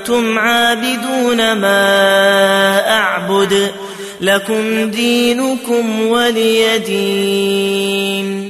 أنتم عابدون ما أعبد لكم دينكم ولي دين.